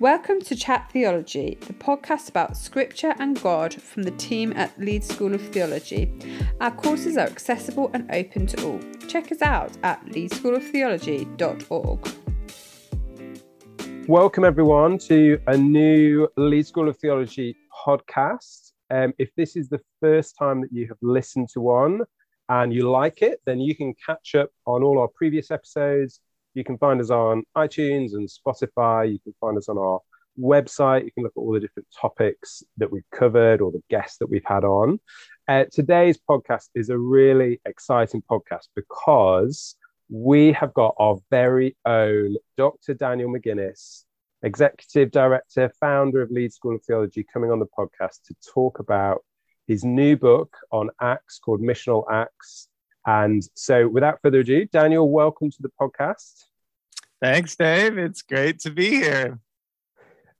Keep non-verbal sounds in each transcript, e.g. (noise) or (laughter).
Welcome to Chat Theology, the podcast about scripture and God from the team at Leeds School of Theology. Our courses are accessible and open to all. Check us out at leedschooloftheology.org. Welcome, everyone, to a new Leeds School of Theology podcast. Um, if this is the first time that you have listened to one and you like it, then you can catch up on all our previous episodes you can find us on iTunes and Spotify. You can find us on our website. You can look at all the different topics that we've covered or the guests that we've had on. Uh, today's podcast is a really exciting podcast because we have got our very own Dr. Daniel McGuinness, Executive Director, founder of Leeds School of Theology, coming on the podcast to talk about his new book on Acts called Missional Acts and so, without further ado, Daniel, welcome to the podcast. Thanks, Dave. It's great to be here.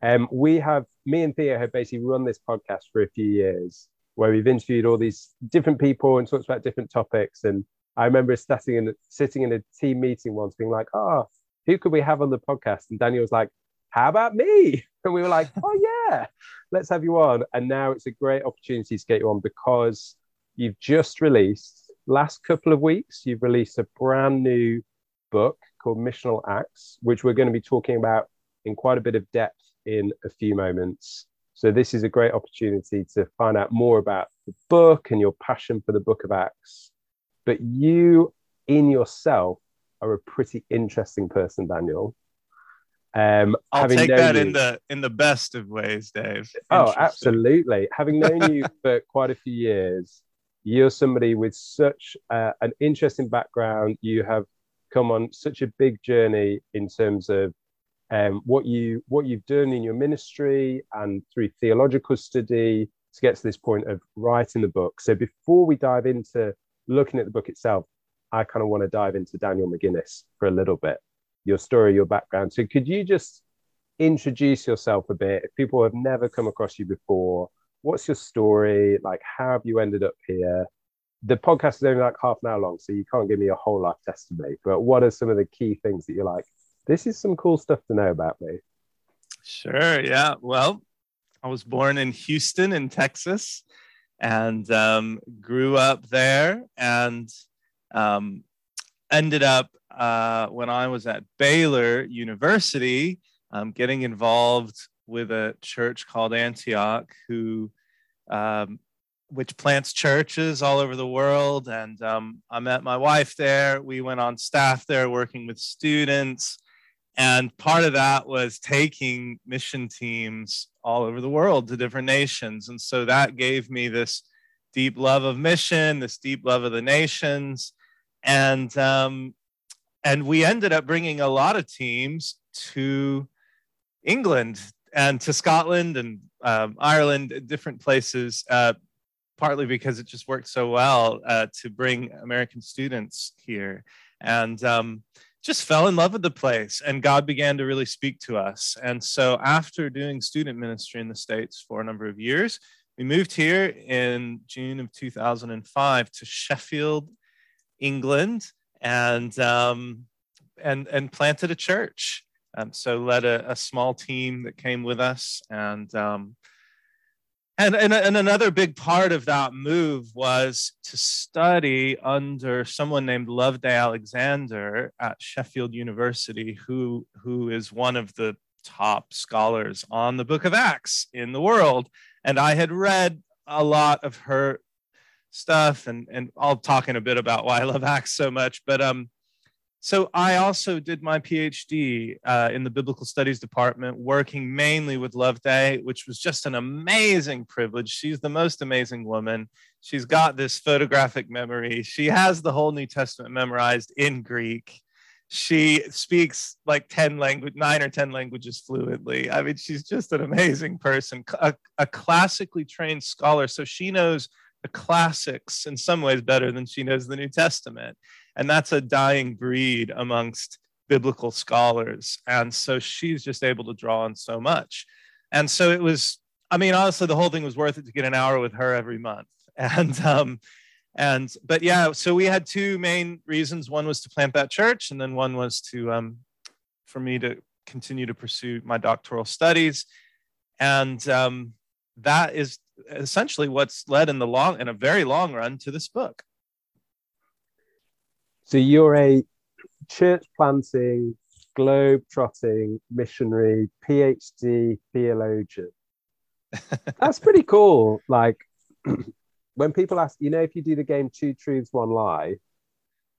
Um, we have, me and Theo have basically run this podcast for a few years where we've interviewed all these different people and talked about different topics. And I remember sitting in, sitting in a team meeting once being like, oh, who could we have on the podcast? And Daniel was like, how about me? (laughs) And we were like, oh, yeah, let's have you on. And now it's a great opportunity to get you on because you've just released last couple of weeks, you've released a brand new book called Missional Acts, which we're going to be talking about in quite a bit of depth in a few moments. So, this is a great opportunity to find out more about the book and your passion for the book of Acts. But you, in yourself, are a pretty interesting person, Daniel. Um, I'll take that you, in the in the best of ways, Dave. Oh, absolutely. Having known you (laughs) for quite a few years, you're somebody with such uh, an interesting background. You have come on such a big journey in terms of um, what you what you've done in your ministry and through theological study to get to this point of writing the book. So before we dive into looking at the book itself, I kind of want to dive into Daniel McGuinness for a little bit, your story, your background. So could you just introduce yourself a bit? If people have never come across you before, what's your story? Like, how have you ended up here? The podcast is only like half an hour long, so you can't give me a whole life testimony. But what are some of the key things that you're like, this is some cool stuff to know about me? Sure. Yeah. Well, I was born in Houston, in Texas, and um, grew up there and um, ended up uh, when I was at Baylor University, um, getting involved with a church called Antioch, who um, which plants churches all over the world. And um, I met my wife there. We went on staff there, working with students. And part of that was taking mission teams all over the world to different nations. And so that gave me this deep love of mission, this deep love of the nations. And um, and we ended up bringing a lot of teams to England and to Scotland and um, Ireland, different places, uh, partly because it just worked so well uh, to bring American students here. And um, just fell in love with the place, and God began to really speak to us. And so, after doing student ministry in the States for a number of years, we moved here in June of 2005 to Sheffield, England, and um, and and planted a church. Um, so led a, a, small team that came with us, and um, and, and and another big part of that move was to study under someone named Loveday Alexander at Sheffield University, who who is one of the top scholars on the Book of Acts in the world, and I had read a lot of her stuff, and and I'll talk in a bit about why I love Acts so much, but um so I also did my PhD uh, in the Biblical Studies department, working mainly with Loveday, which was just an amazing privilege. She's the most amazing woman. She's got this photographic memory. She has the whole New Testament memorized in Greek. She speaks like 10 language, nine or 10 languages fluently. I mean, she's just an amazing person, a, a classically trained scholar. So she knows the classics in some ways better than she knows the New Testament. And that's a dying breed amongst biblical scholars. And so she's just able to draw on so much. And so it was, I mean, honestly, the whole thing was worth it to get an hour with her every month. (laughs) And, um, and, but yeah, so we had two main reasons. One was to plant that church, and then one was to, um, for me to continue to pursue my doctoral studies. And um, that is essentially what's led in the long in a very long run to this book. So you're a church planting, globe trotting missionary, PhD theologian. (laughs) That's pretty cool. Like (clears throat) when people ask, you know, if you do the game Two Truths, One Lie,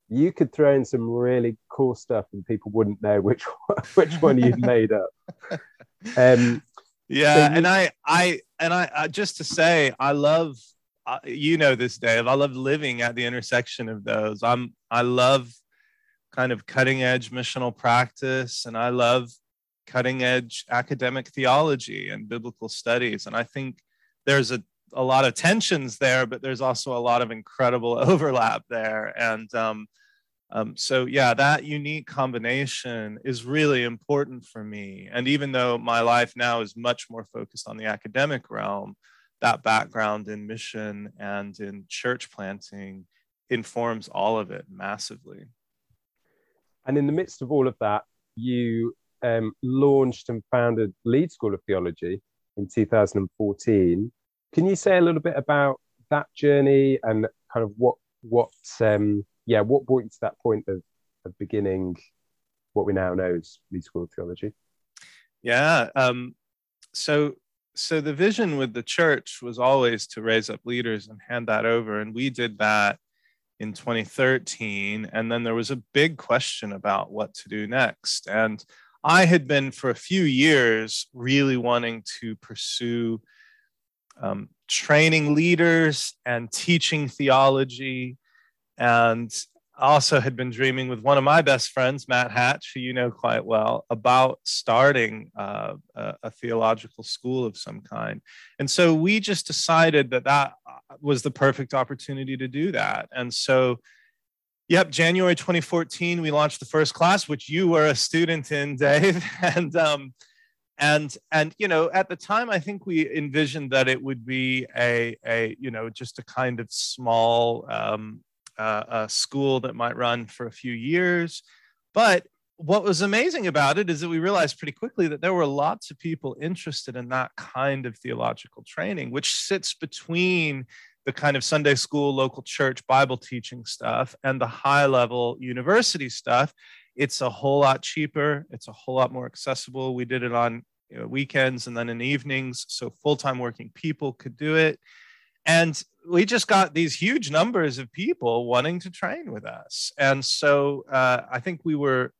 you could throw in some really cool stuff and people wouldn't know which (laughs) one, which one you've (laughs) made up. Um, yeah, so you, and I, I, and I, uh, just to say, I love, you know, this Dave. I love living at the intersection of those. I'm, I love kind of cutting edge missional practice, and I love cutting edge academic theology and biblical studies. And I think there's a a lot of tensions there, but there's also a lot of incredible (laughs) overlap there. And um, um, so, yeah, that unique combination is really important for me. And even though my life now is much more focused on the academic realm, that background in mission and in church planting informs all of it massively. And in the midst of all of that, you um, launched and founded Leeds School of Theology in 2014. Can you say a little bit about that journey and kind of what what um, yeah what brought you to that point of, of beginning what we now know as Leeds School of Theology? Yeah, um, so so the vision with the church was always to raise up leaders and hand that over, and we did that in 2013. And then there was a big question about what to do next, and I had been for a few years really wanting to pursue um, training leaders and teaching theology. And also had been dreaming with one of my best friends, Matt Hatch, who you know quite well, about starting uh, a, a, theological school of some kind. And so we just decided that that was the perfect opportunity to do that. And so, yep, January 2014, we launched the first class, which you were a student in, (laughs) Dave. And um, and and you know at the time i think we envisioned that it would be a a you know just a kind of small um, uh, a school that might run for a few years. But what was amazing about it is that we realized pretty quickly that there were lots of people interested in that kind of theological training which sits between the kind of sunday school local church bible teaching stuff and the high level university stuff. It's a whole lot cheaper. It's a whole lot more accessible. We did it on you know, weekends and then in evenings so full-time working people could do it and we just got these huge numbers of people wanting to train with us. And so uh, i think we were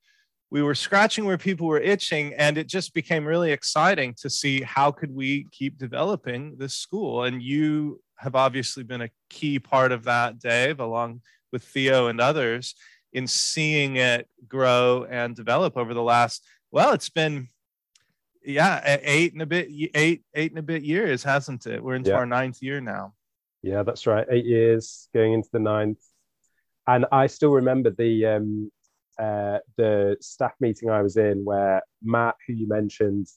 we were scratching where people were itching and it just became really exciting to see how could we keep developing this school. And you have obviously been a key part of that dave along with theo and others in seeing it grow and develop over the last well it's been yeah, eight and a bit, eight, eight and a bit years, hasn't it? We're into yeah. our ninth year now. Yeah, that's right. Eight years going into the ninth. And I still remember the um, uh, the staff meeting I was in where Matt, who you mentioned,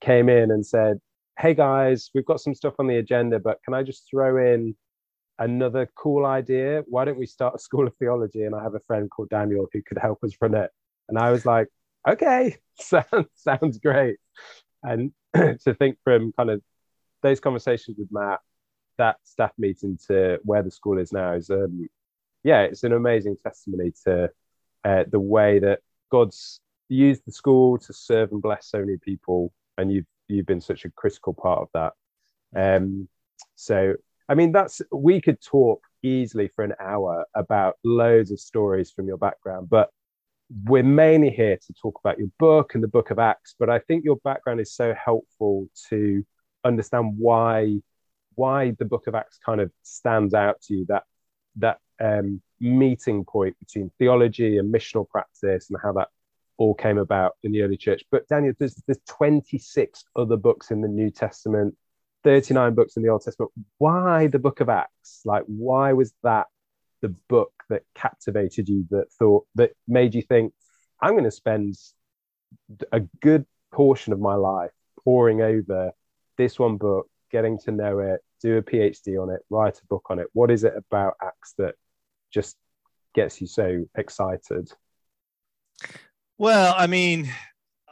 came in and said, Hey guys, we've got some stuff on the agenda, but can I just throw in another cool idea? Why don't we start a (laughs) school of theology? And I have a friend called Daniel who could help us run it. And I was like, okay, (laughs) sounds sounds great. And (clears throat) to think from kind of those conversations with Matt, that staff meeting to where the school is now is, um, yeah, it's an amazing testimony to uh, the way that God's used the school to serve and bless so many people, and you've you've been such a critical part of that. Um, so, I mean, that's we could talk easily for an hour about loads of stories from your background, but we're mainly here to talk about your book and the book of Acts, but I think your background is so helpful to understand why why the book of Acts kind of stands out to you that that um, meeting point between theology and missional practice and how that all came about in the early church. But Daniel, there's there's 26 other books in the New Testament, 39 books in the Old Testament. Why the book of Acts? Like, why was that the book that captivated you that thought that made you think i'm going to spend a good portion of my life poring over this one book getting to know it do a phd on it write a book on it. What is it about acts that just gets you so excited? Well i mean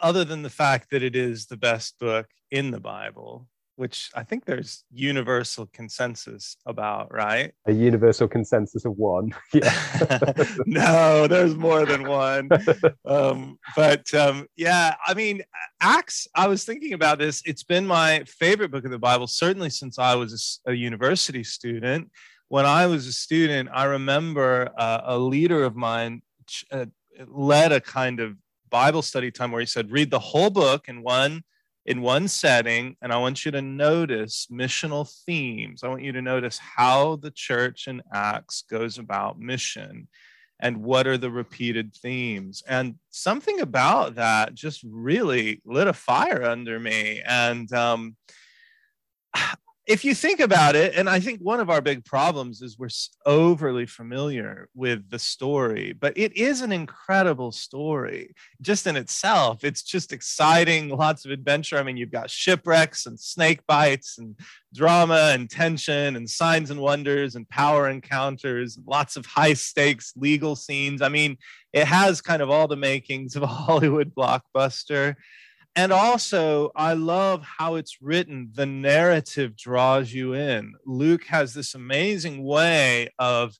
other than the fact that it is the best book in the Bible, which I think there's universal consensus about, right? A universal consensus of one. (laughs) Yeah. (laughs) no, there's more than one. (laughs) Um, but um, yeah, I mean, Acts, I was thinking about this. It's been my favorite book of the Bible, certainly since I was a, a university student. When I was a student, I remember uh, a leader of mine uh, led a kind of Bible study time where he said, read the whole book in one in one setting, and I want you to notice missional themes. I want you to notice how the church in Acts goes about mission and what are the repeated themes. And something about that just really lit a fire under me. And um, if you think about it, and I think one of our big problems is we're overly familiar with the story, but it is an incredible story just in itself. It's just exciting, lots of adventure. I mean, you've got shipwrecks and snake bites and drama and tension and signs and wonders and power encounters, and lots of high stakes legal scenes. I mean, it has kind of all the makings of a (laughs) Hollywood blockbuster and also i love how it's written the narrative draws you in. Luke has this amazing way of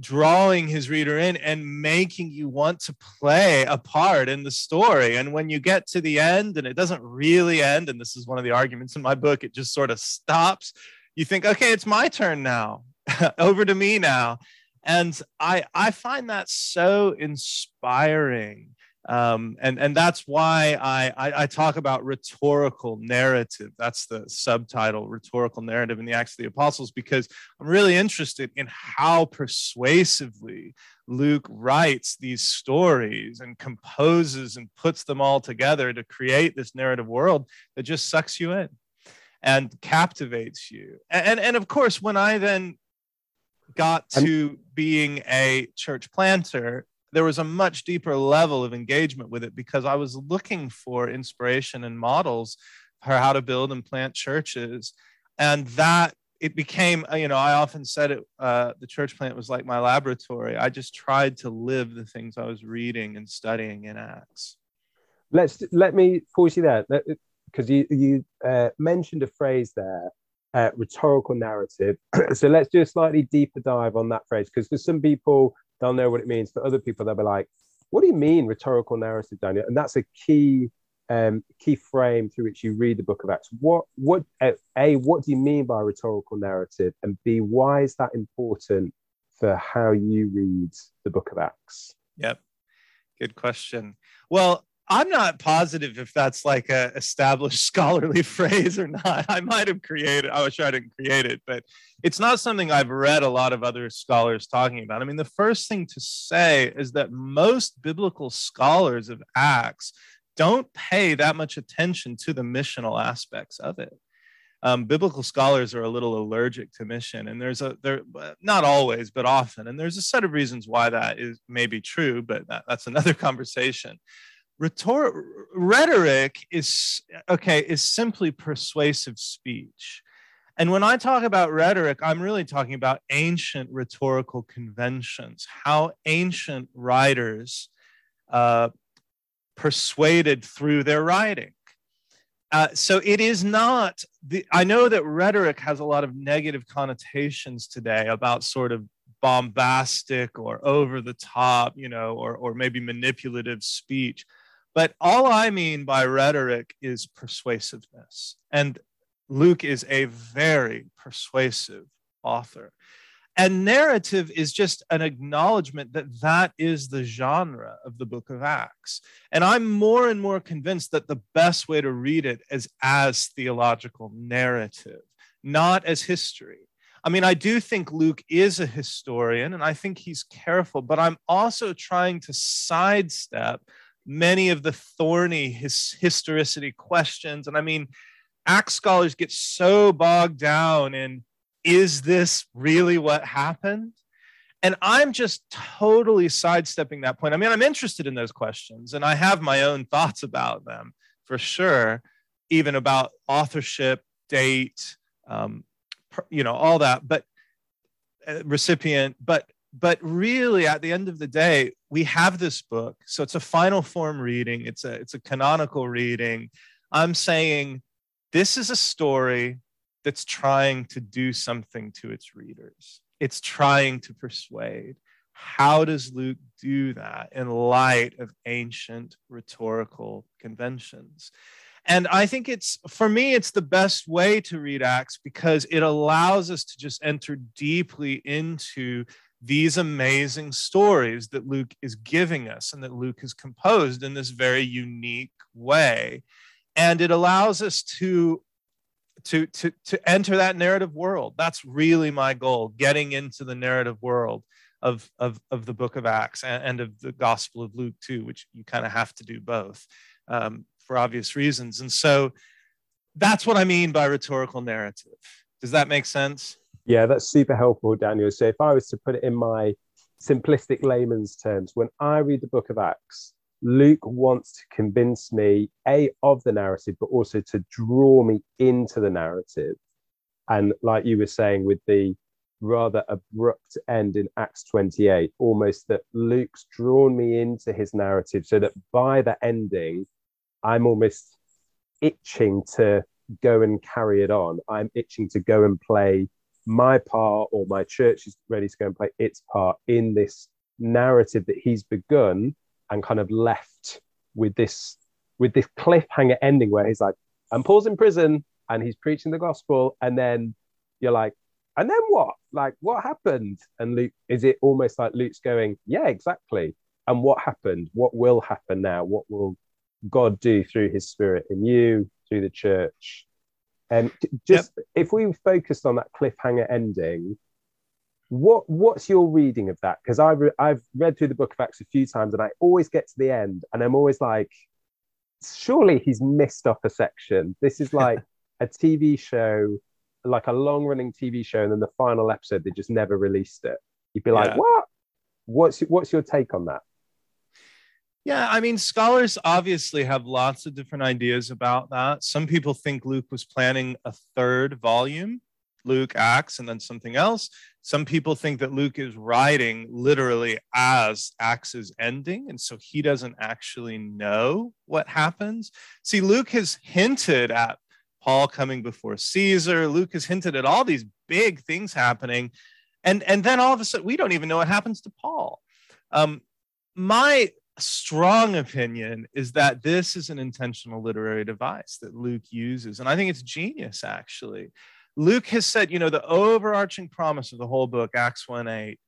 drawing his reader in and making you want to play a part in the story. And when you get to the end and it doesn't really end and this is one of the arguments in my book it just sort of stops you think okay it's my turn now. (laughs) Over to me now. And i i find that so inspiring um, and and that's why I, I, I talk about rhetorical narrative. That's the subtitle, rhetorical narrative in the Acts of the Apostles, because I'm really interested in how persuasively Luke writes these stories and composes and puts them all together to create this narrative world that just sucks you in and captivates you. And and, and of course, when I then got to being a church planter there was a much deeper level of engagement with it because I was looking for inspiration and models for how to build and plant churches. And that it became, uh, you know, I often said it, uh, the church plant was like my laboratory. I just tried to live the things I was reading and studying in Acts. Let's let me pause you there because you, you uh, mentioned a phrase there uh, rhetorical narrative. (clears throat) so let's do a slightly deeper dive on that phrase because for some people they'll know what it means. For other people, they'll be like, "What do you mean rhetorical narrative, Daniel?" And that's a key um, key frame through which you read the Book of Acts. What what uh, a what do you mean by rhetorical narrative, and b why is that important for how you read the Book of Acts? Yep, good question. Well, I'm not positive if that's like a established (laughs) scholarly phrase or not. I might have created. I was sure I didn't create it, but it's not something I've read a lot of other scholars talking about. I mean, the first thing to say is that most biblical scholars of Acts don't pay that much attention to the missional aspects of it. Um, biblical scholars are a little allergic to mission, and there's a there not always, but often, and there's a set of reasons why that is maybe true, but that, that's another (laughs) conversation rhetoric rhetoric is okay is simply persuasive speech. And when i talk about rhetoric i'm really talking about ancient rhetorical conventions how ancient writers uh, persuaded through their writing. Uh, so it is not the i know that rhetoric has a lot of negative connotations today about sort of bombastic or over the top you know or, or maybe manipulative speech but all I mean by rhetoric is persuasiveness. And Luke is a very persuasive author. And narrative is just an acknowledgement that that is the genre of the book of Acts. And I'm more and more convinced that the best way to read it is as theological narrative, not as history. I mean, I do think Luke is a historian and I think he's careful, but I'm also trying to sidestep many of the thorny his historicity questions. And I mean, Acts scholars get so bogged down in is this really what happened? And I'm just totally sidestepping that point. I mean, I'm interested in those questions and I have my own thoughts about them for sure, even about authorship, date, um, you know, all that, but uh, recipient. But but really at the end of the day we have this book. So it's a final form reading. It's a it's a canonical reading. I'm saying this is a story that's trying to do something to its readers. It's trying to persuade. How does luke do that in light of ancient rhetorical conventions? And I think it's, for me, it's the best way to read Acts because it allows us to just enter deeply into these amazing stories that Luke is giving us and that Luke has composed in this very unique way. And it allows us to to to to enter that narrative world that's really my goal getting into the narrative world of of, of the book of acts and, and of the gospel of luke too which you kind of have to do both um, for obvious reasons. And so that's what I mean by rhetorical narrative. Does that make sense? Yeah, that's super helpful, Daniel. So if I was to put it in my simplistic layman's terms, when I read the book of Acts, Luke wants to convince me, A, of the narrative, but also to draw me into the narrative. And like you were saying, with the rather abrupt end in Acts 28, almost that Luke's drawn me into his narrative so that by the ending, I'm almost itching to go and carry it on. I'm itching to go and play my part, or my church is ready to go and play its part in this narrative that he's begun and kind of left with this with this cliffhanger ending where he's like, and Paul's in prison and he's preaching the gospel, and then you're like, and then what? Like, what happened? And Luke, is it almost like Luke's going, yeah, exactly. And what happened? What will happen now? What will God do through his spirit in you, through the church. Um, and just yep. if we focused on that cliffhanger ending, what what's your reading of that? Because I've re- I've read through the book of Acts a few times, and I always get to the end, and I'm always like, surely he's missed off a section. This is (laughs) like a TV show, like a long running TV show, and then the final episode they just never released it. You'd be like, yeah. what? What's what's your take on that? Yeah, I mean, scholars obviously have lots of different ideas about that. Some people think Luke was planning a third volume, Luke Acts, and then something else. Some people think that Luke is writing literally as Acts is ending, and so he doesn't actually know what happens. See, Luke has hinted at Paul coming before Caesar. Luke has hinted at all these big things happening, and and then all of a sudden we don't even know what happens to Paul. Um, my strong opinion is that this is an intentional literary device that Luke uses. And I think it's genius, actually. Luke has said, you know, the overarching promise of the whole book, Acts 1 8,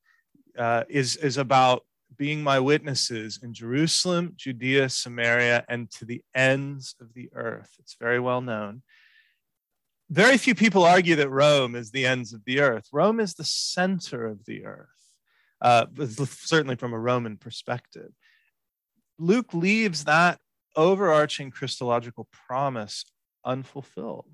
uh, is, is about being my witnesses in Jerusalem, Judea, Samaria, and to the ends of the earth. It's very well known. Very few people argue that Rome is the ends of the earth. Rome is the center of the earth, uh, certainly from a Roman perspective. Luke leaves that overarching Christological promise unfulfilled.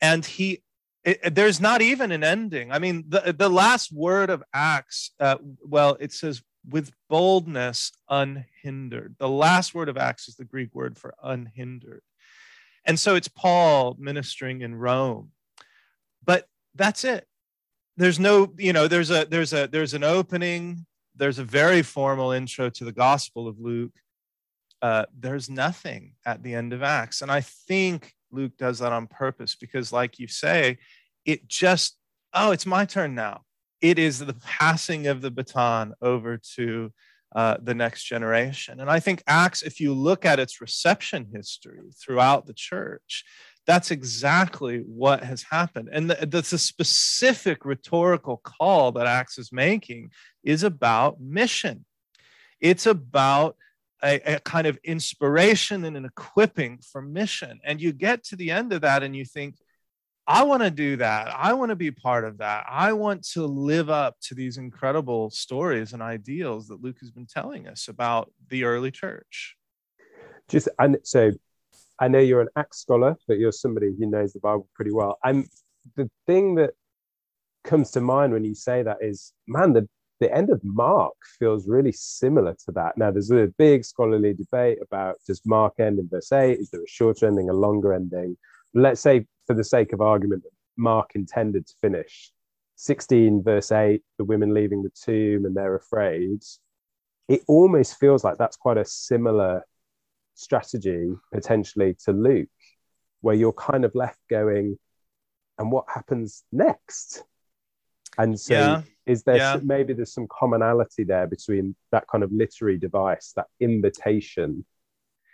And he, it, there's not even an ending. I mean, the, the last word of Acts, uh, well, it says, with boldness unhindered. The last word of Acts is the Greek word for unhindered. And so it's Paul ministering in Rome. But that's it. There's no, you know, there's a there's a there's an opening, there's a very formal intro to the Gospel of Luke uh, there's nothing at the end of Acts. And I think Luke does that on purpose because, like you say, it just, oh, it's my turn now. It is the passing of the baton over to uh, the next generation. And I think Acts, if you look at its reception history throughout the church, that's exactly what has happened. And the, the, the specific rhetorical call that Acts is making is about mission. It's about a, a, kind of inspiration and an equipping for mission. And you get to the end of that and you think, I want to do that. I want to be part of that. I want to live up to these incredible stories and ideals that Luke has been telling us about the early church. Just and so I know you're an Acts scholar, but you're somebody who knows the Bible pretty well. And the thing that comes to mind when you say that is, man, the the end of Mark feels really similar to that. Now, there's a big scholarly debate about does Mark end in verse 8? Is there a shorter ending, a longer ending? Let's say, for the sake of argument, Mark intended to finish 16, verse 8, the women leaving the tomb and they're afraid, it almost feels like that's quite a similar strategy potentially to Luke, where you're kind of left going, and what happens next? And so, yeah. is there yeah. maybe there's some commonality there between that kind of literary device, that invitation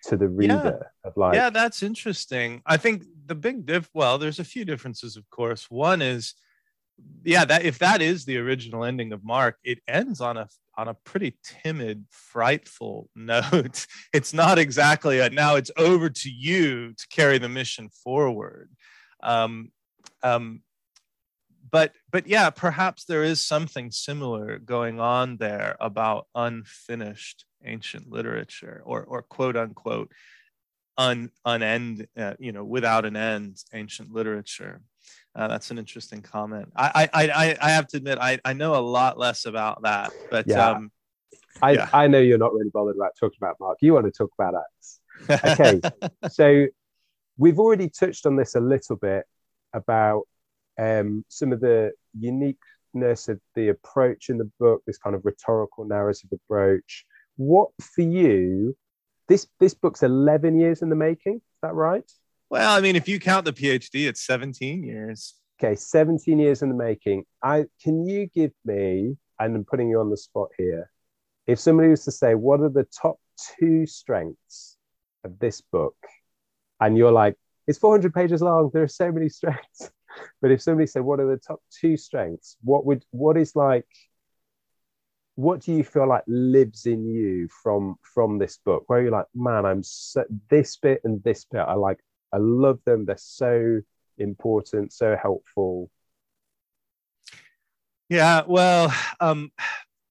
to the reader yeah. of like, yeah, that's interesting. I think the big diff. Well, there's a few differences, of course. One is, yeah, that if that is the original ending of Mark, it ends on a on a pretty timid, frightful (laughs) note. It's not exactly a now it's over to you to carry the mission forward. Um, um, but but yeah, perhaps there is something similar going on there about unfinished ancient literature or or quote unquote un unend uh, you know without an end ancient literature. Uh, that's an interesting comment. I, I I I have to admit I I know a lot less about that, but yeah. um, I yeah. I know you're not really bothered about talking about Mark. You want to talk about Acts. (laughs) Okay, so we've already touched on this a little bit about um, some of the uniqueness of the approach in the book, this kind of rhetorical narrative approach. What for you? This this book's eleven years in the making. Is that right? Well, I mean, if you count the PhD, it's seventeen years. Okay, seventeen years in the making. I can you give me, and I'm putting you on the spot here. If somebody was to say, what are the top two strengths of this book? And you're like, it's 400 pages long. There are so many (laughs) strengths. But if somebody said, "What are the top two strengths?" What would what is like? What do you feel like lives in you from from this book? Where you're like, man, I'm so, this bit and this bit. I like. I love them. They're so important, so helpful. Yeah, well, um,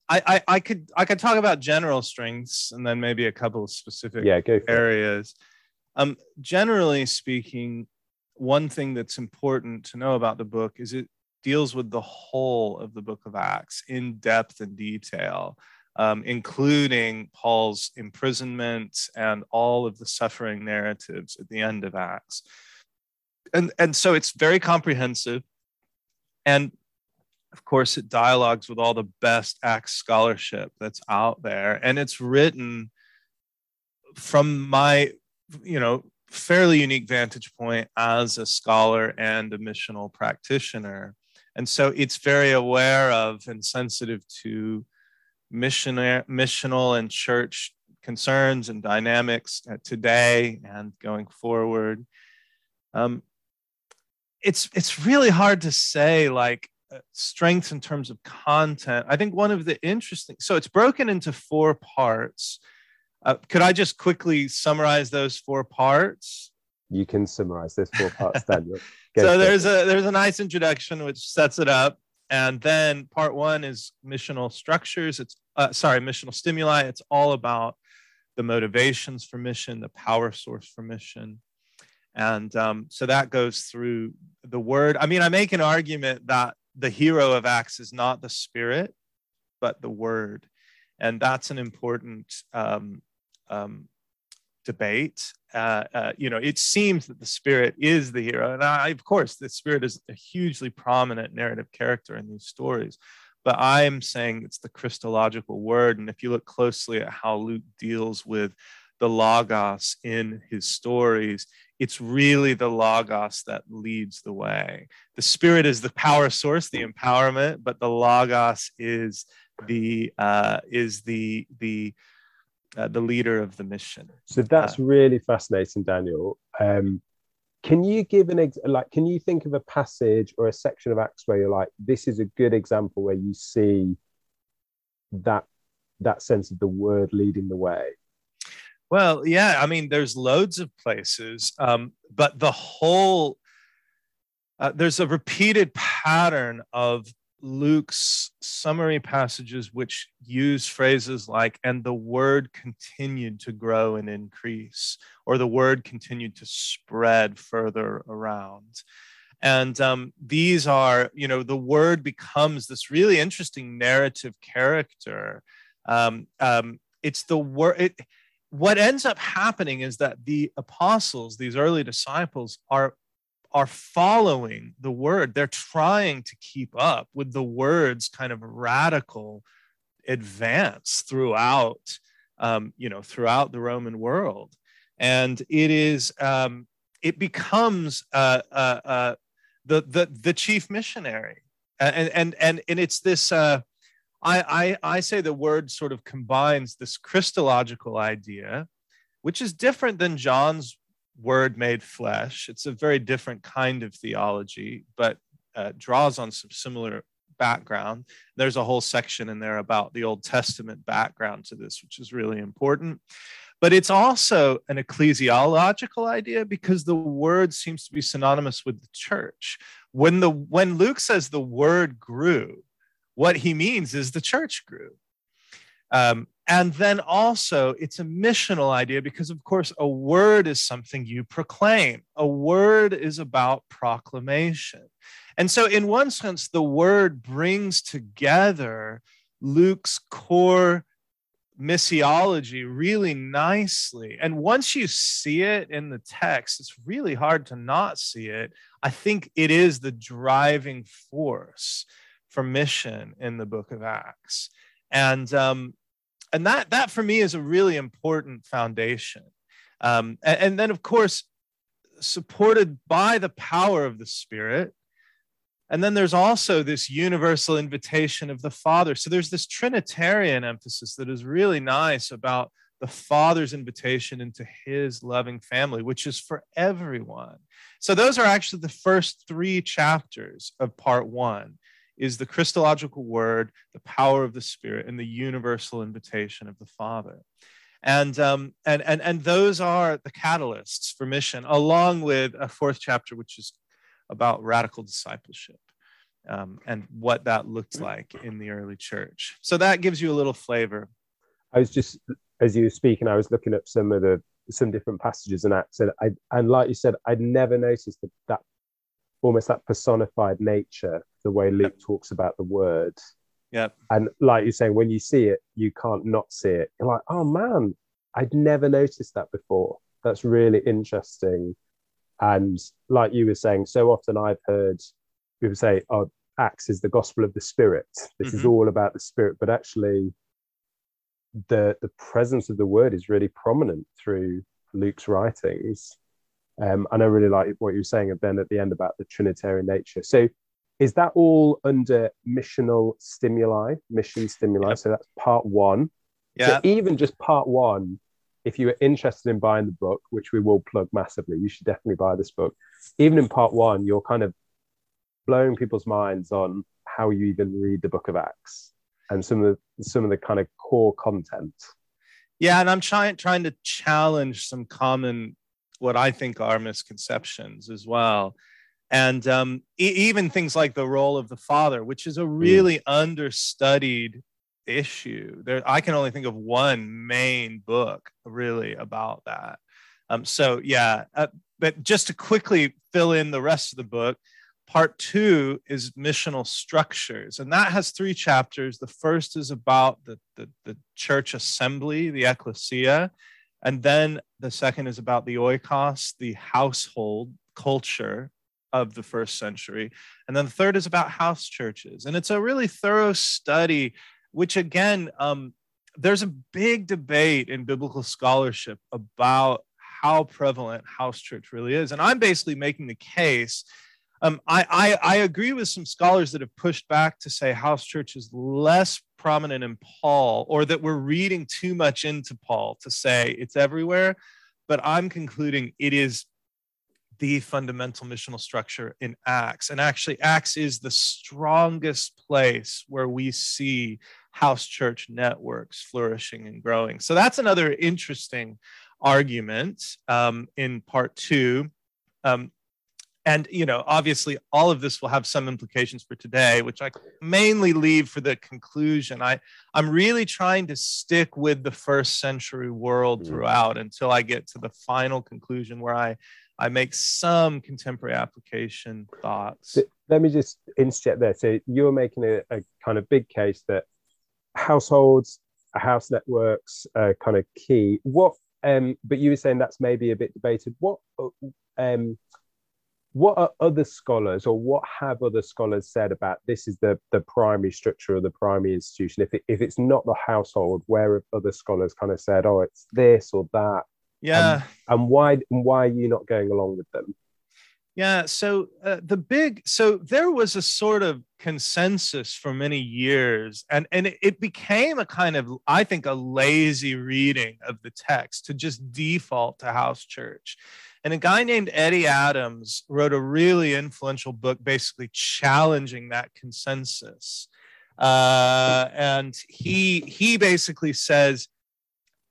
I, I, I could I could talk about general strengths and then maybe a couple of specific yeah, areas. Um, generally speaking, one thing that's important to know about the book is it deals with the whole of the book of Acts in depth and detail, um, including Paul's imprisonment and all of the suffering narratives at the end of Acts. And, and so it's very comprehensive. And of course, it dialogues with all the best Acts scholarship that's out there. And it's written from my, you know, fairly unique vantage point as a scholar and a missional practitioner. And so it's very aware of and sensitive to missionary, missional and church concerns and dynamics today and going forward. Um, it's it's really hard to say like uh, strengths in terms of content. I think one of the interesting so it's broken into four parts. Uh, could I just quickly summarize those four parts? You can summarize those four parts, (laughs) Daniel. so there's a there's a nice introduction which sets it up, and then part one is missional structures. It's uh, sorry, missional stimuli. It's all about the motivations for mission, the power source for mission, and um, so that goes through the word. I mean, I make an argument that the hero of Acts is not the spirit, but the word, and that's an important um, um, debate. Uh, uh, you know, it seems that the spirit is the hero, and I, of course, the spirit is a hugely prominent narrative character in these stories. But I am saying it's the Christological word, and if you look closely at how Luke deals with the logos in his stories, it's really the logos that leads the way. The spirit is the power source, the empowerment, but the logos is the uh, is the the uh, the leader of the mission. So that's uh, really fascinating, Daniel. Um, can you give an ex- like? Can you think of a passage or a section of Acts where you're like, this is a good example where you see that that sense of the word leading the way? Well, yeah, I mean, there's loads of places, um, but the whole uh, there's a repeated pattern of Luke's summary passages, which use phrases like, and the word continued to grow and increase, or the word continued to spread further around. And um, these are, you know, the word becomes this really interesting narrative character. Um, um, it's the word. It, what ends up happening is that the apostles, these early disciples, are are following the word. They're trying to keep up with the word's kind of radical advance throughout, um, you know, throughout the Roman world. And it is, um, it becomes uh, uh, uh, the, the, the chief missionary. And, and, and, and it's this, uh, I, I, I say the word sort of combines this Christological idea, which is different than John's word made flesh. It's a very different kind of theology, but uh, draws on some similar background. There's a whole section in there about the Old Testament background to this, which is really important. But it's also an ecclesiological idea because the word seems to be synonymous with the church. When the when Luke says the word grew, what he means is the church grew. Um, and then also, it's a missional idea because, of course, a word is something you proclaim. A word is about proclamation. And so, in one sense, the word brings together Luke's core missiology really nicely. And once you see it in the text, it's really hard to not see it. I think it is the driving force for mission in the book of Acts. And um, and that that for me is a really important foundation. Um, and, and, then of course supported by the power of the spirit. And then there's also this universal invitation of the father. So there's this trinitarian emphasis that is really nice about the father's invitation into his loving family which is for everyone. So those are actually the first three chapters of part one is the Christological word, the power of the Spirit, and the universal invitation of the Father. And, um, and, and, and those are the catalysts for mission, along with a fourth chapter, which is about radical discipleship um, and what that looked like in the early church. So that gives you a little flavor. I was just, as you were speaking, I was looking up some of the some different passages and acts, and I and like you said, I'd never noticed that that almost that personified nature, the way Luke yep. talks about the word. Yeah. And like you're saying, when you see it, you can't not see it. You're like, oh man, I'd never noticed that before. That's really interesting. And like you were saying, so often I've heard people say, oh, Acts is the gospel of the spirit. This mm-hmm. is all about the spirit. But actually, the the presence of the word is really prominent through Luke's writings. Um, and I really like what you were saying, Ben, at the end about the Trinitarian nature. So, is that all under missional stimuli, mission stimuli? Yep. So that's part one. Yeah. So even just part one, if you are interested in buying the book, which we will plug massively, you should definitely buy this book. Even in part one, you're kind of blowing people's minds on how you even read the book of Acts and some of the some of the kind of core content. Yeah, and I'm trying trying to challenge some common what I think are misconceptions as well. And um, e- even things like the role of the father, which is a hmm. really mm. understudied issue. There, I can only think of one main book really about that. Um, so yeah, uh, but just to quickly fill in the rest of the book, part two is missional structures, and that has three chapters. The first is about the the, the church assembly, the ecclesia, and then the second is about the oikos, the household culture of the first century. And then the third is about house churches. And it's a really thorough study, which again, um, there's a big debate in biblical scholarship about how prevalent house church really is. And I'm basically making the case um, I, I, I, agree with some scholars that have pushed back to say house church is less prominent in Paul, or that we're reading too much into Paul to say it's everywhere. But I'm concluding it is the fundamental missional structure in Acts. And actually, Acts is the strongest place where we see house church networks flourishing and growing. So that's another interesting argument um, in part two. Um, and you know obviously all of this will have some implications for today which i mainly leave for the conclusion. I i'm really trying to stick with the first century world mm. throughout until i get to the final conclusion where i i make some contemporary application thoughts. Let me just interject there. So you're making a, a kind of big case that households house networks are kind of key. What um but you were saying that's maybe a bit debated. What um what are other scholars or what have other scholars said about this is the the primary structure of the primary institution? If, it, if it's not the household where have other scholars kind of said oh it's this or that yeah. um, and why why are you not going along with them yeah so uh, the big so there was a sort of consensus for many years and and it, it became a kind of i think a lazy reading of the text to just default to house church and a guy named Eddie Adams wrote a really influential book basically challenging that consensus. Uh, and he he basically says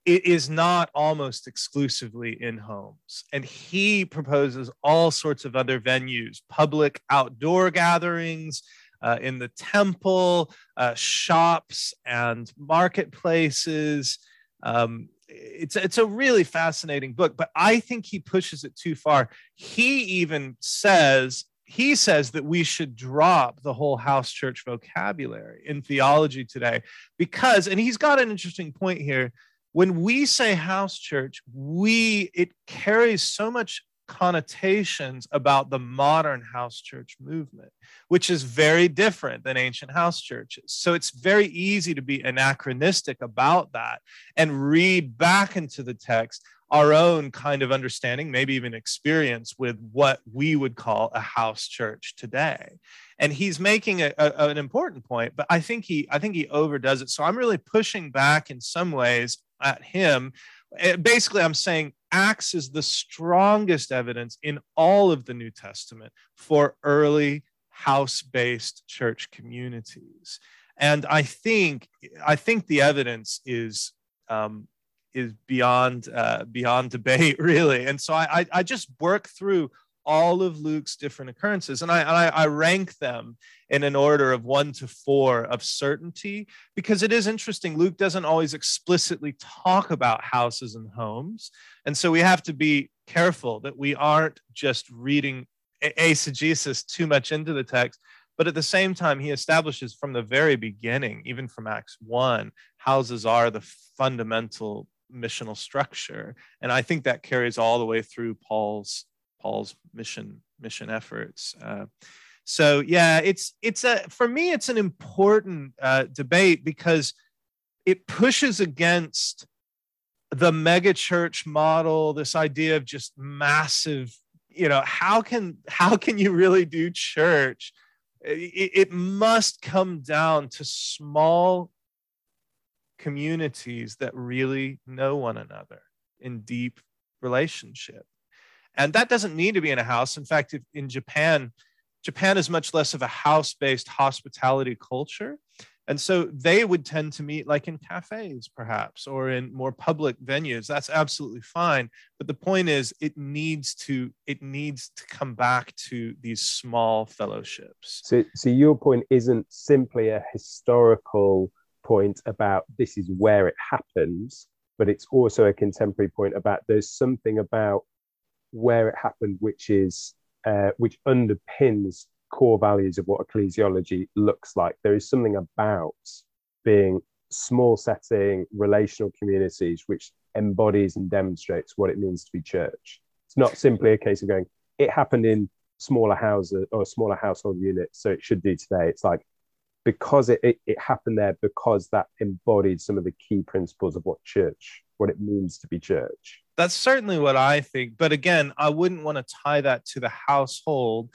it is not almost exclusively in homes. And he proposes all sorts of other venues, public outdoor gatherings, uh, in the temple, uh, shops and marketplaces, um, it's it's a really fascinating book, but I think he pushes it too far. He even says he says that we should drop the whole house church vocabulary in theology today because and he's got an interesting point here when we say house church we it carries so much connotations about the modern house church movement, which is very different than ancient house churches. So it's very easy to be anachronistic about that and read back into the text our own kind of understanding, maybe even experience with what we would call a house church today. And he's making a, a, an important point, but I think he I think he overdoes it. So I'm really pushing back in some ways at him Eh, basically, I'm saying Acts is the strongest evidence in all of the New Testament for early house based church communities. And I think, I think the evidence is, um, is beyond, uh, beyond debate, (laughs) really. And so I, I, I just work through all of Luke's different occurrences, and I, I, I rank them in an order of one to four of certainty because it is interesting. Luke doesn't always explicitly talk about houses and homes, and so we have to be careful that we aren't just reading eisegesis too much into the text. But at the same time, he establishes from the very beginning, even from Acts 1, houses are the fundamental missional structure. And I think that carries all the way through Paul's Paul's mission mission efforts. Uh, so yeah, it's it's a for me it's an important uh, debate because it pushes against the megachurch model, this idea of just massive. You know how can how can you really do church? It, it must come down to small communities that really know one another in deep relationship and that doesn't need to be in a house. In fact, in Japan, Japan is much less of a house based hospitality culture. And so they would tend to meet like in cafes, perhaps, or in more public venues. That's absolutely fine. But the point is, it needs to it needs to come back to these small fellowships. So, so your point isn't simply a historical point about this is where it happens, but it's also a contemporary point about there's something about where it happened, which is uh, which underpins core values of what ecclesiology looks like. There is something about being small setting relational communities which embodies and demonstrates what it means to be church. It's not simply a case of going, it happened in smaller houses or smaller household units, so it should do today. It's like because it, it, it happened there because that embodied some of the key principles of what church, what it means to be church. That's certainly what I think. But again, I wouldn't want to tie that to the household.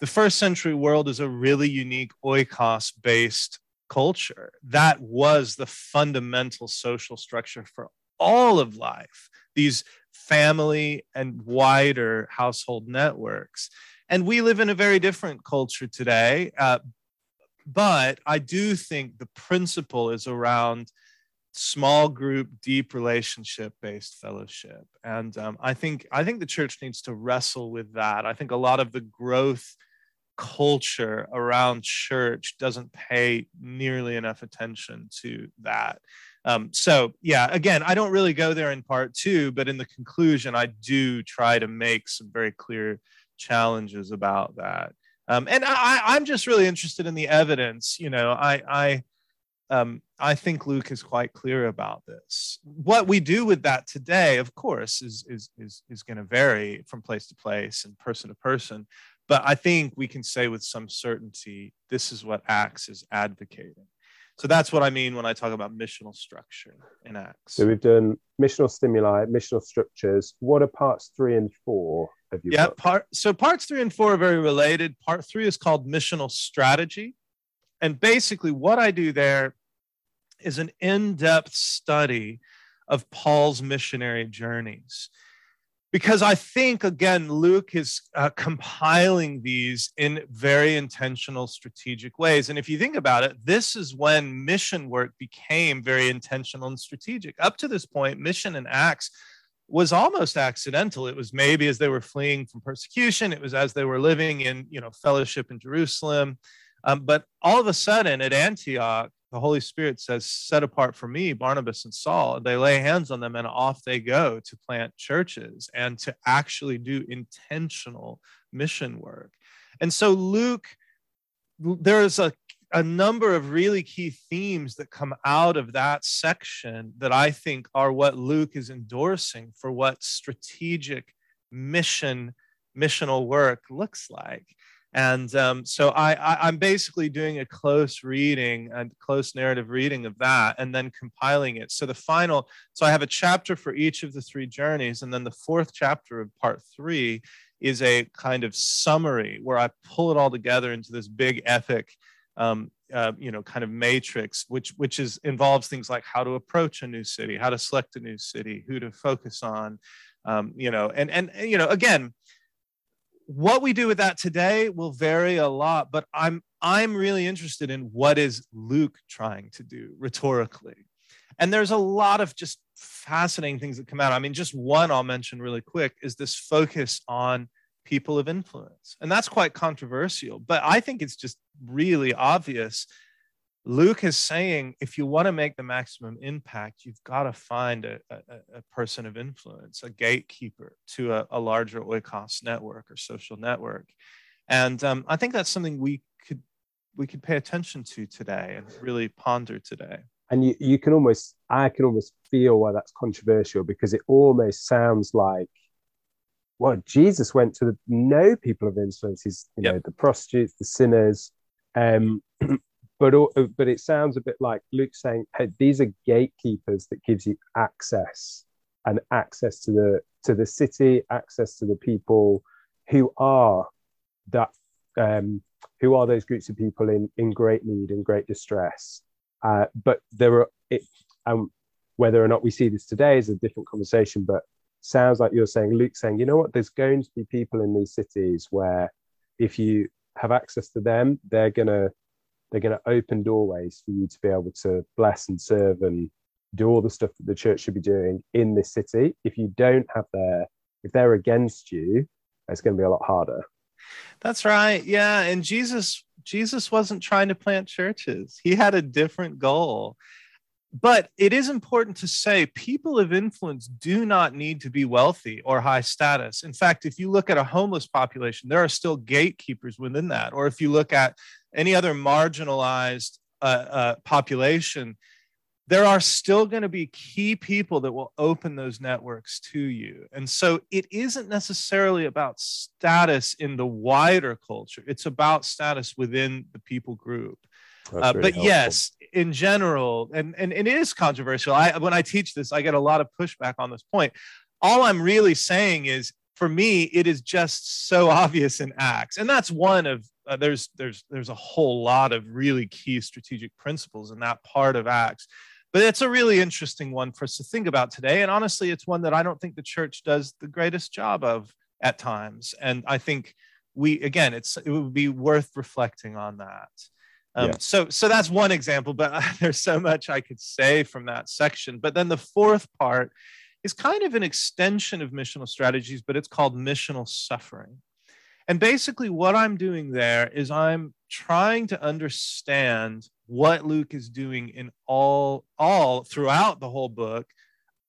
The first century world is a really unique oikos based culture. That was the fundamental social structure for all of life, these family and wider household networks. And we live in a very different culture today. Uh, but I do think the principle is around small group deep relationship based fellowship. And um, i think i think the church needs to wrestle with that. I think a lot of the growth culture around church doesn't pay nearly enough attention to that. Um, so yeah again i don't really go there in part two but in the conclusion i do try to make some very clear challenges about that. Um, and I, i'm just really interested in the evidence. You know i i um, I think Luke is quite clear about this. What we do with that today, of course, is is is, is going to vary from place to place and person to person. But I think we can say with some certainty this is what Acts is advocating. So that's what I mean when I talk about missional structure in Acts. So we've done missional stimuli, missional structures. What are parts three and four of your yeah, book? part so parts three and four are very related. Part three is called missional strategy. And basically, what I do there is an in-depth study of Paul's missionary journeys because I think, again, Luke is uh, compiling these in very intentional, strategic ways. And if you think about it, this is when mission work became very intentional and strategic. Up to this point, mission and Acts was almost accidental. It was maybe as they were fleeing from persecution, it was as they were living in, you know, fellowship in Jerusalem. Um, but all of a sudden at Antioch, the Holy Spirit says, set apart for me, Barnabas and Saul. They lay hands on them and off they go to plant churches and to actually do intentional mission work. And so, Luke, there's a, a number of really key themes that come out of that section that I think are what Luke is endorsing for what strategic mission missional work looks like and um, so I, am basically doing a close reading a close narrative reading of that and then compiling it. So the final so i have a chapter for each of the three journeys and then the fourth chapter of part three is a kind of summary where i pull it all together into this big epic um, uh, you know kind of matrix which which is involves things like how to approach a new city how to select a new city who to focus on um, you know and and you know again what we do with that today will vary a lot but i'm i'm really interested in what is luke trying to do rhetorically. And there's a lot of just fascinating things that come out. I mean just one i'll mention really quick is this focus on people of influence. And that's quite controversial but i think it's just really obvious Luke is saying if you want to make the maximum impact, you've got to find a, a, a person of influence, a gatekeeper to a, a, larger oikos network or social network. And um, I think that's something we could we could pay attention to today and really ponder today. And you, you can almost, I can almost feel why that's controversial because it almost sounds like, well, Jesus went to the, no people of influence. He's, you yep. know, the prostitutes, the sinners. Um, (clears throat) but but it sounds a bit like Luke saying, "Hey, these are gatekeepers that gives you access and access to the to the city, access to the people who are that um, who are those groups of people in in great need and great distress." Uh, but there are it, um, whether or not we see this today is a different conversation. But sounds like you're saying, Luke, saying, you know what? There's going to be people in these cities where if you have access to them, they're gonna they're going to open doorways for you to be able to bless and serve and do all the stuff that the church should be doing in this city. If you don't have their, if they're against you, it's going to be a lot harder. That's right. Yeah. And Jesus, Jesus wasn't trying to plant churches. He had a different goal. But it is important to say people of influence do not need to be wealthy or high status. In fact, if you look at a homeless population, there are still gatekeepers within that. Or if you look at any other marginalized uh, uh, population, there are still going to be key people that will open those networks to you. And so it isn't necessarily about status in the wider culture, it's about status within the people group. Uh, but helpful. yes, in general, and, and, and it is controversial. I, when I teach this, I get a lot of pushback on this point. All I'm really saying is for me, it is just so (laughs) obvious in Acts, and that's one of uh, there's there's there's a whole lot of really key strategic principles in that part of Acts. But it's a really interesting one for us to think about today, and honestly, it's one that I don't think the church does the greatest job of at times. And I think we again, it's it would be worth reflecting on that. Um, yeah. So, so that's one example, but (laughs) there's so much I could say from that section. But then the fourth part is kind of an extension of missional strategies, but it's called missional suffering. And basically, what I'm doing there is I'm trying to understand what Luke is doing in all, all throughout the whole book,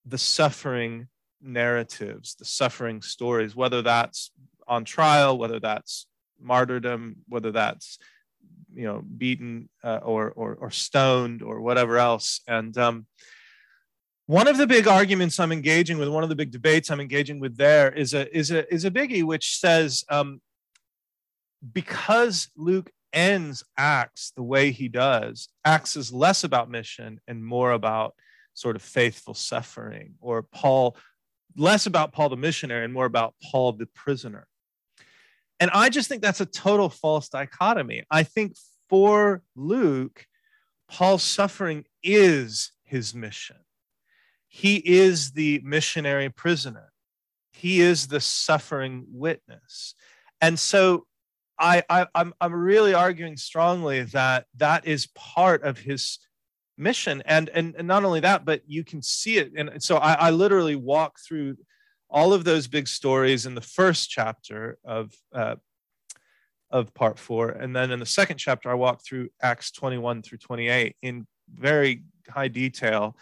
the suffering narratives, the suffering stories, whether that's on trial, whether that's martyrdom, whether that's you know, beaten uh, or, or, or stoned or whatever else. And um, one of the big arguments I'm engaging with, one of the big debates I'm engaging with there is a is a is a biggie, which says um, because Luke ends Acts the way he does, Acts is less about mission and more about sort of faithful suffering, or Paul, less about Paul the missionary and more about Paul the prisoner. And I just think that's a total false dichotomy. I think for Luke, Paul's suffering is his mission. He is the missionary prisoner. He is the suffering witness. And so I, I I'm I'm really arguing strongly that that is part of his mission. And, and and not only that but you can see it. And so I, I literally walk through all of those big stories in the first chapter of uh, of part four. And then in the second chapter i walk through acts 21 through 28 in very high detail.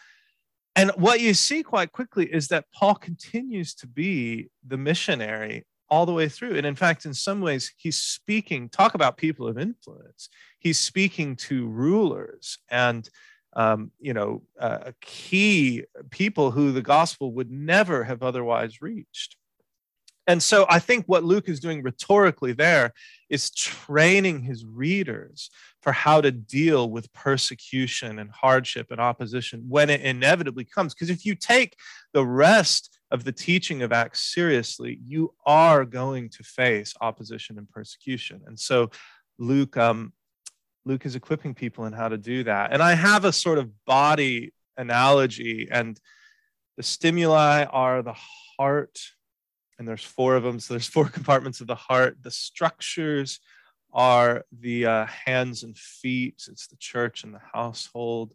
And what you see quite quickly is that paul continues to be the missionary all the way through. And in fact, in some ways, he's speaking, talk about people of influence. He's speaking to rulers and, um, you know, uh, key people who the gospel would never have otherwise reached. And so I think what Luke is doing rhetorically there is training his readers for how to deal with persecution and hardship and opposition when it inevitably comes. Because if you take the rest of the teaching of Acts seriously, you are going to face opposition and persecution. And so Luke, um, Luke is equipping people in how to do that. And I have a sort of body analogy, and the stimuli are the heart, and there's four of them. So there's (laughs) four compartments of the heart. The structures are the uh, hands and feet, it's the church and the household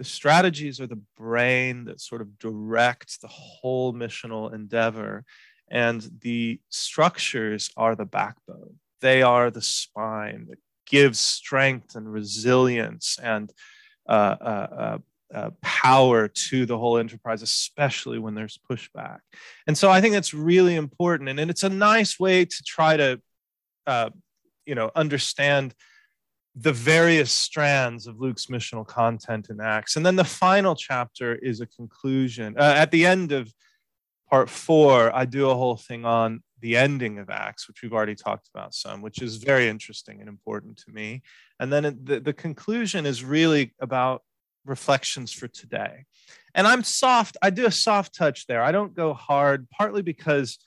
the strategies are the brain that sort of directs the whole missional endeavor and the structures are the backbone they are the spine that gives strength and resilience and uh, uh, uh, uh power to the whole enterprise, especially when there's pushback. And so I think that's really important. And, and it's a nice way to try to, uh, you know, understand the various strands of Luke's missional content in Acts. And then the final chapter is a conclusion. Uh, at the end of part four, I do a whole thing on the ending of Acts, which we've already talked about some, which is very interesting and important to me. And then the, the conclusion is really about reflections for today. And I'm soft, I do a soft touch there. I don't go hard, partly because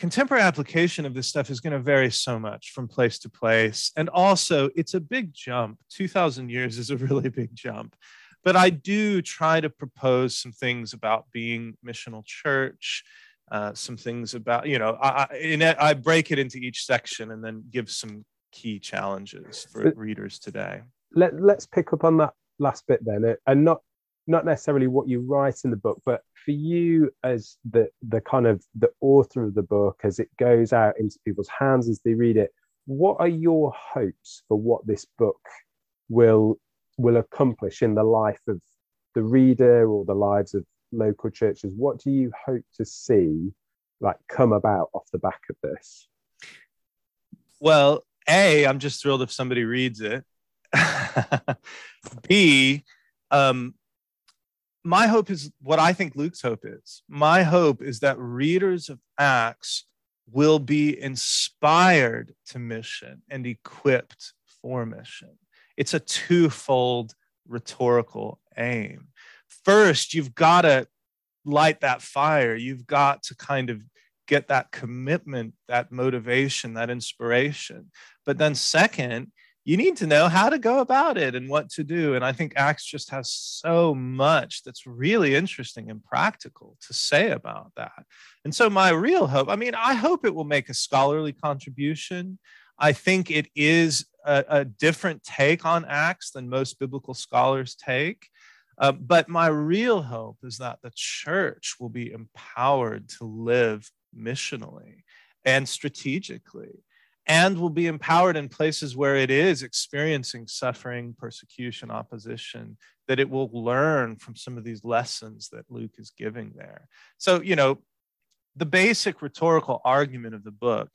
contemporary application of this stuff is going to vary so much from place to place. And also, it's a big jump. 2,000 years is a really big jump. But I do try to propose some things about being missional church, uh, some things about, you know, I, I, I break it into each section and then give some key challenges for readers today. Let, let's pick up on that last bit then, and not not necessarily what you write in the book, but for you as the the kind of the author of the book, as it goes out into people's hands as they read it, what are your hopes for what this book will will accomplish in the life of the reader or the lives of local churches? What do you hope to see like come about off the back of this? Well, A, I'm just thrilled if somebody reads it. (laughs) B, um, my hope is what I think Luke's hope is. My hope is that readers of Acts will be inspired to mission and equipped for mission. It's a twofold rhetorical aim. First, you've got to light that fire. You've got to kind of get that commitment, that motivation, that inspiration. But then, second, you need to know how to go about it and what to do. And I think Acts just has so much that's really interesting and practical to say about that. And so, my real hope I mean, I hope it will make a scholarly contribution. I think it is a, a different take on Acts than most biblical scholars take. Uh, but my real hope is that the church will be empowered to live missionally and strategically and will be empowered in places where it is experiencing suffering, persecution, opposition, that it will learn from some of these lessons that Luke is giving there. So, you know, the basic rhetorical argument of the book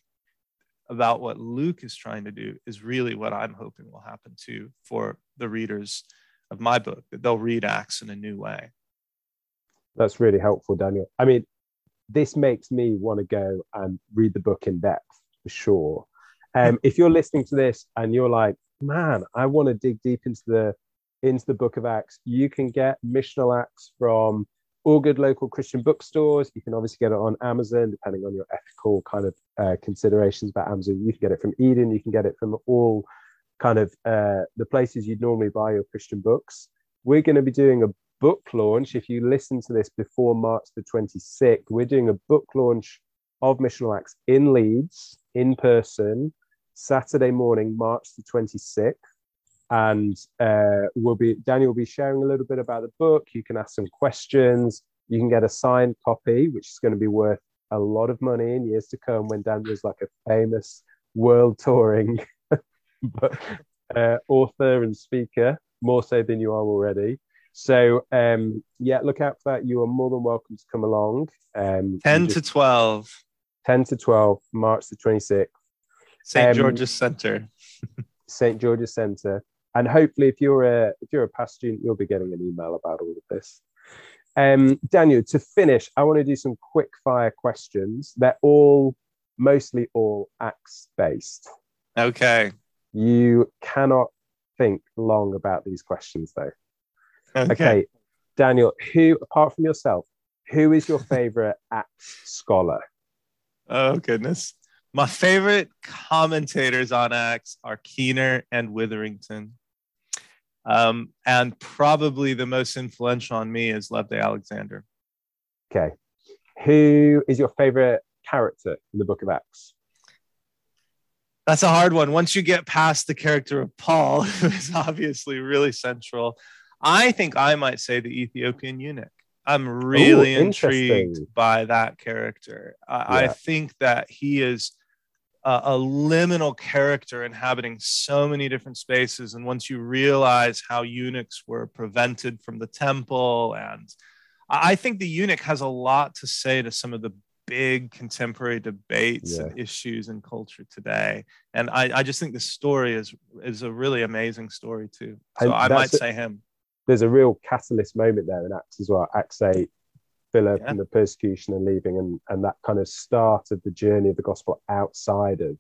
about what Luke is trying to do is really what I'm hoping will happen too for the readers of my book, that they'll read Acts in a new way. That's really helpful, Daniel. I mean, this makes me want to go and read the book in depth for sure. Um, if you're listening to this and you're like, man, I want to dig deep into the into the book of Acts, you can get missional Acts from all good local Christian bookstores. You can obviously get it on Amazon, depending on your ethical kind of uh, considerations about Amazon. You can get it from Eden. You can get it from all kind of uh, the places you'd normally buy your Christian books. We're going to be doing a book launch. If you listen to this before March the 26th, we're doing a book launch of Missional Acts in Leeds in person, Saturday morning, March the 26th and uh, we'll be Daniel will be sharing a little bit about the book. You can ask some questions. You can get a signed copy, which is going to be worth a lot of money in years to come when Daniel's like a famous world touring (laughs) uh, author and speaker, more so than you are already. So um, yeah, look out for that. You are more than welcome to come along. Um, 10 to 12. 10 to 12, March the 26th. St. Um, George's Center. St. George's Center and hopefully if you're a if you're a past student you'll be getting an email about all of this um, daniel to finish i want to do some quick fire questions they're all mostly all acts based okay you cannot think long about these questions though okay, okay. daniel who apart from yourself who is your favorite acts scholar oh goodness my favorite commentators on Acts are Keener and Witherington. Um, and probably the most influential on me is Loveday Alexander. Okay. Who is your favorite character in the book of Acts? That's a hard one. Once you get past the character of Paul, (laughs) who is obviously really central, I think I might say the Ethiopian eunuch. I'm really Ooh, intrigued by that character. I, yeah. I think that he is uh, a liminal character inhabiting so many different spaces. And once you realize how eunuchs were prevented from the temple, and I think the eunuch has a lot to say to some of the big contemporary debates yeah. and issues in culture today. And I, I just think the story is is a really amazing story too. So I, I might a, say him. There's a real catalyst moment there in Acts as well. Acts 8, Philip yeah. and the persecution and leaving and, and that kind of start of the journey of the gospel outside of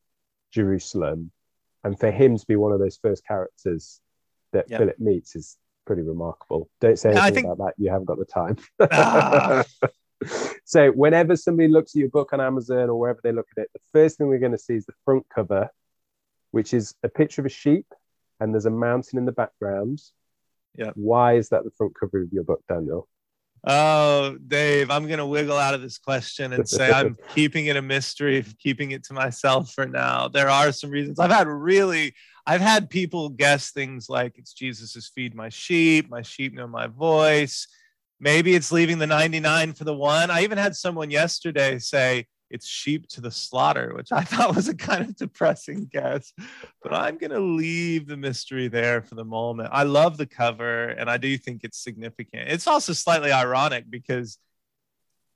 Jerusalem. And for him to be one of those first characters that yeah. Philip meets is pretty remarkable. Don't say anything think... about that. You haven't got the time. Ah. (laughs) so whenever somebody looks at your book on Amazon or wherever they look at it, the first thing we're going to see is the front cover, which is a picture of a sheep and there's a mountain in the background. Yeah. Why is that the front cover of your book, Daniel? Oh, Dave, I'm going to wiggle out of this question and say I'm (laughs) keeping it a mystery, keeping it to myself for now. There are some reasons. I've had really, I've had people guess things like it's Jesus's feed my sheep, my sheep know my voice. Maybe it's leaving the 99 for the one. I even had someone yesterday say, it's sheep to the slaughter, which I (laughs) thought was a kind of depressing guess. But I'm going to leave the mystery there for the moment. I love the cover and I do think it's significant. It's also slightly ironic because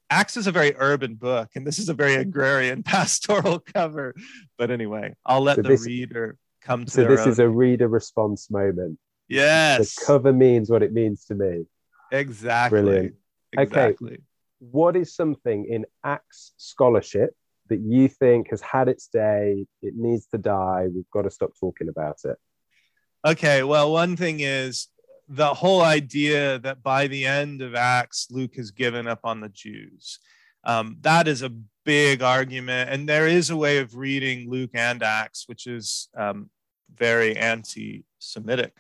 Acts is a very urban book and this is a very agrarian (laughs) pastoral cover. But anyway, I'll let so the this, reader come to So this own. is a reader response moment. Yes. The cover means what it means to me. Exactly. Brilliant. Exactly. Okay what is something in Acts scholarship that you think has had its day, it needs to die, we've got to stop talking about it? Okay, well, one thing is the whole idea that by the end of Acts, Luke has given up on the Jews. Um, that is a big argument. And there is a way of reading Luke and Acts, which is um, very anti Semitic.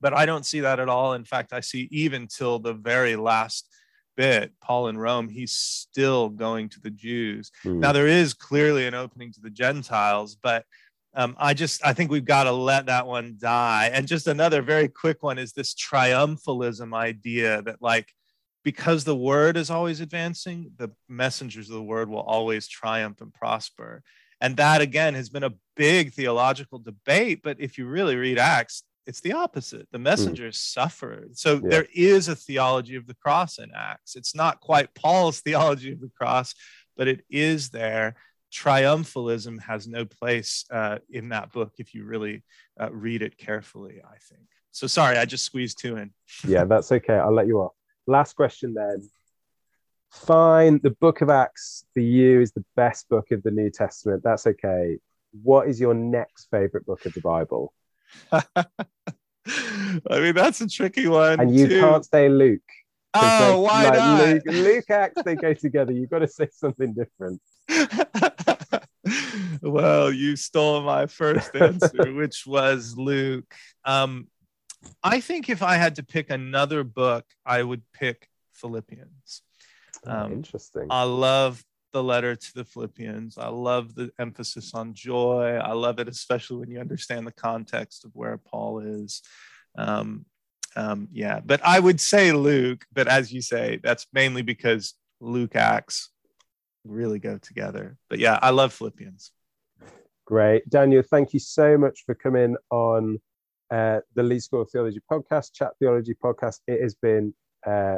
But I don't see that at all. In fact, I see even till the very last bit, Paul in Rome, he's still going to the Jews. Mm. Now, there is clearly an opening to the Gentiles, but um, I just I think we've got to let that one die. And just another very quick one is this triumphalism idea that like because the word is always advancing, the messengers of the word will always triumph and prosper. And that again has been a big theological debate. But if you really read Acts, it's the opposite. The hmm. messengers mm. suffered. So yeah. there is a theology of the cross in Acts. It's not quite (laughs) Paul's theology of the cross, but it is there. triumphalism has no place uh, in that book if you really uh, read it carefully, I think. So sorry, I just squeezed two in. yeah, that's okay. I'll let you off. Last question then. Fine, the book of Acts for you is the best book of the New Testament. That's okay. What is your next favorite book of the Bible? I mean, that's a tricky one. And you too. can't say Luke. Oh, they- why like, not? Luke, Luke, Acts, they go together. You've got to say something different. (laughs) well, you stole my first answer, (laughs) which was Luke. Um, I think if I had to pick another book, I would pick Philippians. Um, Interesting. I love the letter to the Philippians. I love the emphasis on joy. I love it, especially when you understand the context of where Paul is. Um, um, yeah, but I would say Luke, but as you say, that's mainly because Luke Acts really go together. But yeah, I love Philippians. Great. Daniel, thank you so much for coming on uh, the Leeds School of Theology podcast, Chat Theology podcast. It has been uh,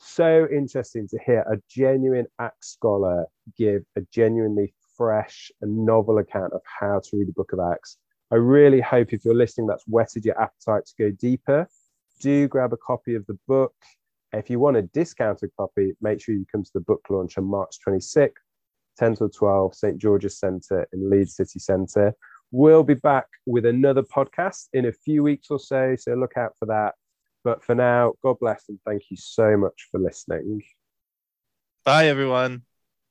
so interesting to hear a genuine Acts scholar give a genuinely fresh and novel account of how to read the book of Acts. I really hope if you're listening, that's whetted your appetite to go deeper. Do grab a copy of the book. If you want a discounted copy, make sure you come to the book launch on March 26th. 10 to 12, St. George's Centre in Leeds City Centre. We'll be back with another podcast in a few weeks or so, so look out for that. But for now, God bless and thank you so much for listening. Bye, everyone.